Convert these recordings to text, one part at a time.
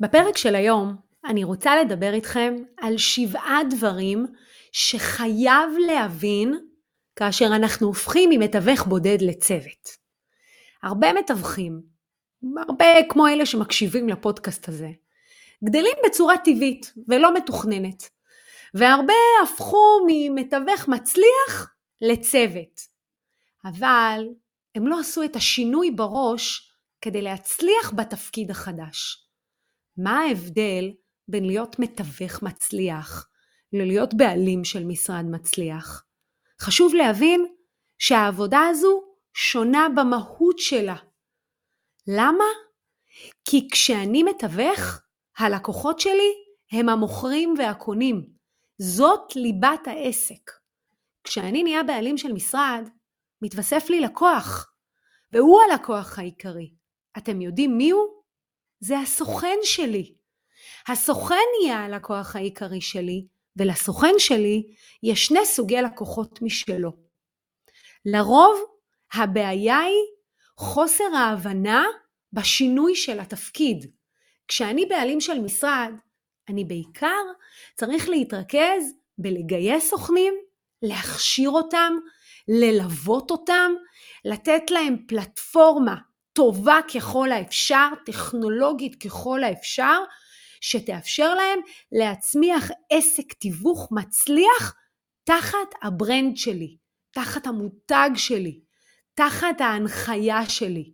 בפרק של היום אני רוצה לדבר איתכם על שבעה דברים שחייב להבין כאשר אנחנו הופכים ממתווך בודד לצוות. הרבה מתווכים, הרבה כמו אלה שמקשיבים לפודקאסט הזה, גדלים בצורה טבעית ולא מתוכננת, והרבה הפכו ממתווך מצליח לצוות. אבל הם לא עשו את השינוי בראש כדי להצליח בתפקיד החדש. מה ההבדל בין להיות מתווך מצליח ללהיות בעלים של משרד מצליח? חשוב להבין שהעבודה הזו שונה במהות שלה. למה? כי כשאני מתווך, הלקוחות שלי הם המוכרים והקונים. זאת ליבת העסק. כשאני נהיה בעלים של משרד, מתווסף לי לקוח, והוא הלקוח העיקרי. אתם יודעים מי הוא? זה הסוכן שלי. הסוכן יהיה הלקוח העיקרי שלי, ולסוכן שלי יש שני סוגי לקוחות משלו. לרוב הבעיה היא חוסר ההבנה בשינוי של התפקיד. כשאני בעלים של משרד, אני בעיקר צריך להתרכז בלגייס סוכנים, להכשיר אותם, ללוות אותם, לתת להם פלטפורמה טובה ככל האפשר, טכנולוגית ככל האפשר, שתאפשר להם להצמיח עסק תיווך מצליח תחת הברנד שלי, תחת המותג שלי, תחת ההנחיה שלי.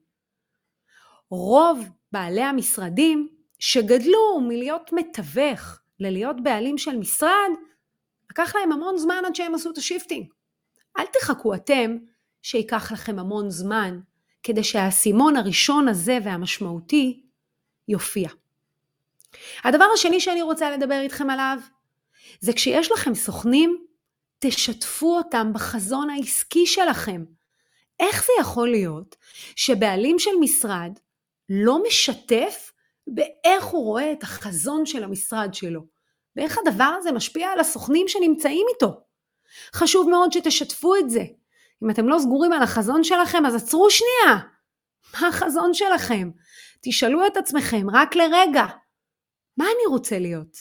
רוב בעלי המשרדים שגדלו מלהיות מתווך ללהיות בעלים של משרד, לקח להם המון זמן עד שהם עשו את ה shifting. אל תחכו אתם שייקח לכם המון זמן כדי שהאסימון הראשון הזה והמשמעותי יופיע. הדבר השני שאני רוצה לדבר איתכם עליו, זה כשיש לכם סוכנים, תשתפו אותם בחזון העסקי שלכם. איך זה יכול להיות שבעלים של משרד לא משתף באיך הוא רואה את החזון של המשרד שלו, ואיך הדבר הזה משפיע על הסוכנים שנמצאים איתו? חשוב מאוד שתשתפו את זה. אם אתם לא סגורים על החזון שלכם, אז עצרו שנייה. מה החזון שלכם? תשאלו את עצמכם רק לרגע, מה אני רוצה להיות?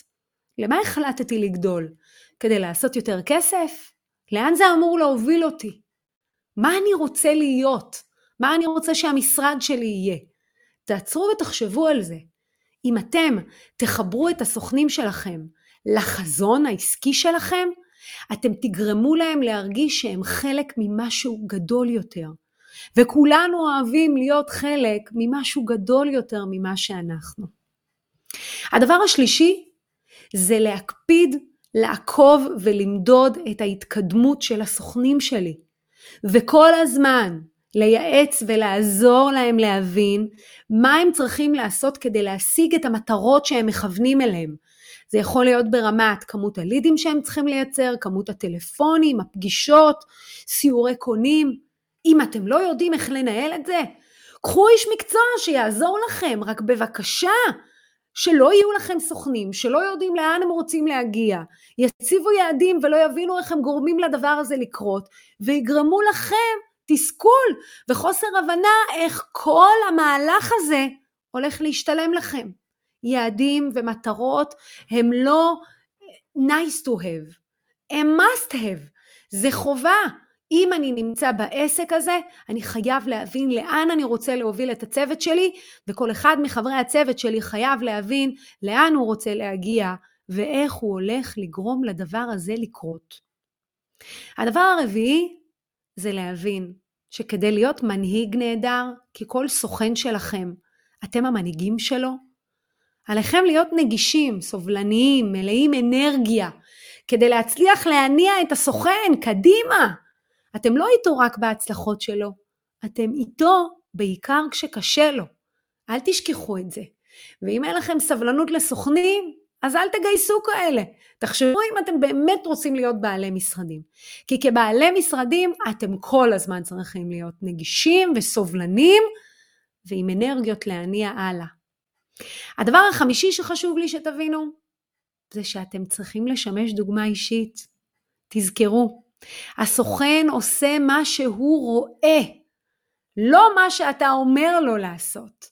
למה החלטתי לגדול? כדי לעשות יותר כסף? לאן זה אמור להוביל אותי? מה אני רוצה להיות? מה אני רוצה שהמשרד שלי יהיה? תעצרו ותחשבו על זה. אם אתם תחברו את הסוכנים שלכם לחזון העסקי שלכם, אתם תגרמו להם להרגיש שהם חלק ממשהו גדול יותר. וכולנו אוהבים להיות חלק ממשהו גדול יותר ממה שאנחנו. הדבר השלישי זה להקפיד לעקוב ולמדוד את ההתקדמות של הסוכנים שלי. וכל הזמן לייעץ ולעזור להם להבין מה הם צריכים לעשות כדי להשיג את המטרות שהם מכוונים אליהם. זה יכול להיות ברמת כמות הלידים שהם צריכים לייצר, כמות הטלפונים, הפגישות, סיורי קונים. אם אתם לא יודעים איך לנהל את זה, קחו איש מקצוע שיעזור לכם, רק בבקשה, שלא יהיו לכם סוכנים, שלא יודעים לאן הם רוצים להגיע, יציבו יעדים ולא יבינו איך הם גורמים לדבר הזה לקרות, ויגרמו לכם תסכול וחוסר הבנה איך כל המהלך הזה הולך להשתלם לכם. יעדים ומטרות הם לא nice to have, הם must have, זה חובה. אם אני נמצא בעסק הזה, אני חייב להבין לאן אני רוצה להוביל את הצוות שלי, וכל אחד מחברי הצוות שלי חייב להבין לאן הוא רוצה להגיע, ואיך הוא הולך לגרום לדבר הזה לקרות. הדבר הרביעי זה להבין שכדי להיות מנהיג נהדר, כי כל סוכן שלכם, אתם המנהיגים שלו, עליכם להיות נגישים, סובלניים, מלאים אנרגיה, כדי להצליח להניע את הסוכן קדימה. אתם לא איתו רק בהצלחות שלו, אתם איתו בעיקר כשקשה לו. אל תשכחו את זה. ואם אין לכם סבלנות לסוכנים, אז אל תגייסו כאלה. תחשבו אם אתם באמת רוצים להיות בעלי משרדים. כי כבעלי משרדים אתם כל הזמן צריכים להיות נגישים וסובלנים ועם אנרגיות להניע הלאה. הדבר החמישי שחשוב לי שתבינו, זה שאתם צריכים לשמש דוגמה אישית. תזכרו, הסוכן עושה מה שהוא רואה, לא מה שאתה אומר לו לעשות.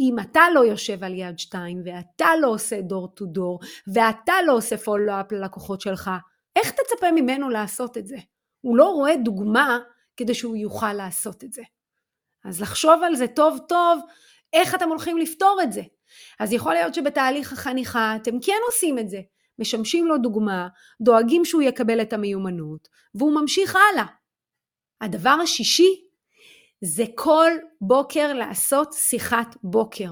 אם אתה לא יושב על יד שתיים, ואתה לא עושה דור טו דור, ואתה לא עושה פולו-אפ ללקוחות שלך, איך תצפה ממנו לעשות את זה? הוא לא רואה דוגמה כדי שהוא יוכל לעשות את זה. אז לחשוב על זה טוב טוב, איך אתם הולכים לפתור את זה. אז יכול להיות שבתהליך החניכה אתם כן עושים את זה, משמשים לו דוגמה, דואגים שהוא יקבל את המיומנות, והוא ממשיך הלאה. הדבר השישי זה כל בוקר לעשות שיחת בוקר.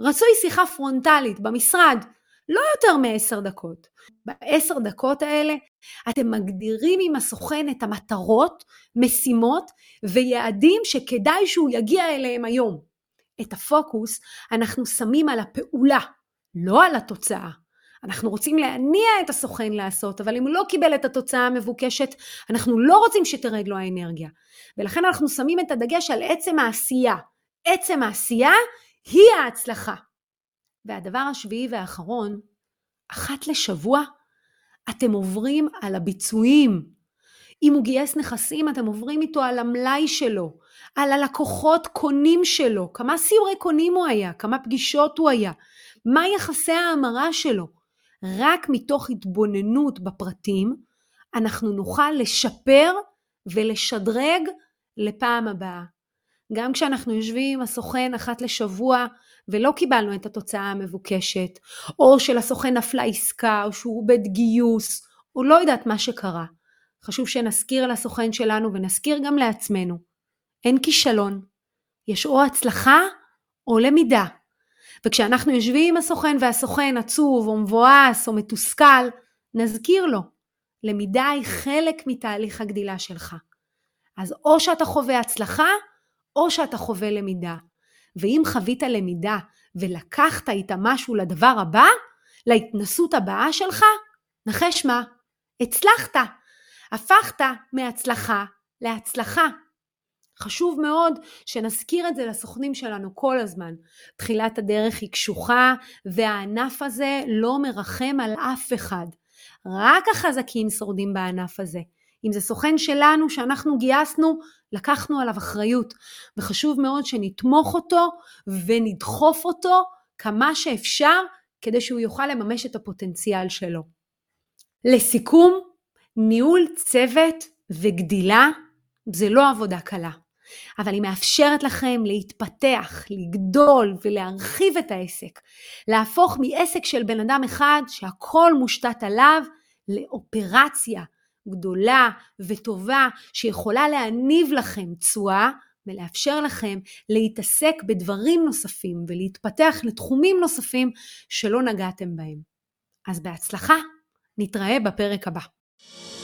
רצוי שיחה פרונטלית במשרד, לא יותר מעשר דקות. בעשר דקות האלה אתם מגדירים עם הסוכן את המטרות, משימות ויעדים שכדאי שהוא יגיע אליהם היום. את הפוקוס אנחנו שמים על הפעולה, לא על התוצאה. אנחנו רוצים להניע את הסוכן לעשות, אבל אם הוא לא קיבל את התוצאה המבוקשת, אנחנו לא רוצים שתרד לו האנרגיה. ולכן אנחנו שמים את הדגש על עצם העשייה. עצם העשייה היא ההצלחה. והדבר השביעי והאחרון, אחת לשבוע אתם עוברים על הביצועים. אם הוא גייס נכסים, אתם עוברים איתו על המלאי שלו, על הלקוחות קונים שלו, כמה סיורי קונים הוא היה, כמה פגישות הוא היה, מה יחסי ההמרה שלו. רק מתוך התבוננות בפרטים, אנחנו נוכל לשפר ולשדרג לפעם הבאה. גם כשאנחנו יושבים עם הסוכן אחת לשבוע ולא קיבלנו את התוצאה המבוקשת, או שלסוכן נפלה עסקה, או שהוא עובד גיוס, או לא יודעת מה שקרה. חשוב שנזכיר לסוכן שלנו ונזכיר גם לעצמנו, אין כישלון, יש או הצלחה או למידה. וכשאנחנו יושבים עם הסוכן והסוכן עצוב או מבואס או מתוסכל, נזכיר לו, למידה היא חלק מתהליך הגדילה שלך. אז או שאתה חווה הצלחה, או שאתה חווה למידה. ואם חווית למידה ולקחת איתה משהו לדבר הבא, להתנסות הבאה שלך, נחש מה? הצלחת. הפכת מהצלחה להצלחה. חשוב מאוד שנזכיר את זה לסוכנים שלנו כל הזמן. תחילת הדרך היא קשוחה והענף הזה לא מרחם על אף אחד. רק החזקים שורדים בענף הזה. אם זה סוכן שלנו שאנחנו גייסנו, לקחנו עליו אחריות, וחשוב מאוד שנתמוך אותו ונדחוף אותו כמה שאפשר כדי שהוא יוכל לממש את הפוטנציאל שלו. לסיכום, ניהול צוות וגדילה זה לא עבודה קלה, אבל היא מאפשרת לכם להתפתח, לגדול ולהרחיב את העסק, להפוך מעסק של בן אדם אחד שהכל מושתת עליו לאופרציה גדולה וטובה שיכולה להניב לכם תשואה ולאפשר לכם להתעסק בדברים נוספים ולהתפתח לתחומים נוספים שלא נגעתם בהם. אז בהצלחה, נתראה בפרק הבא. you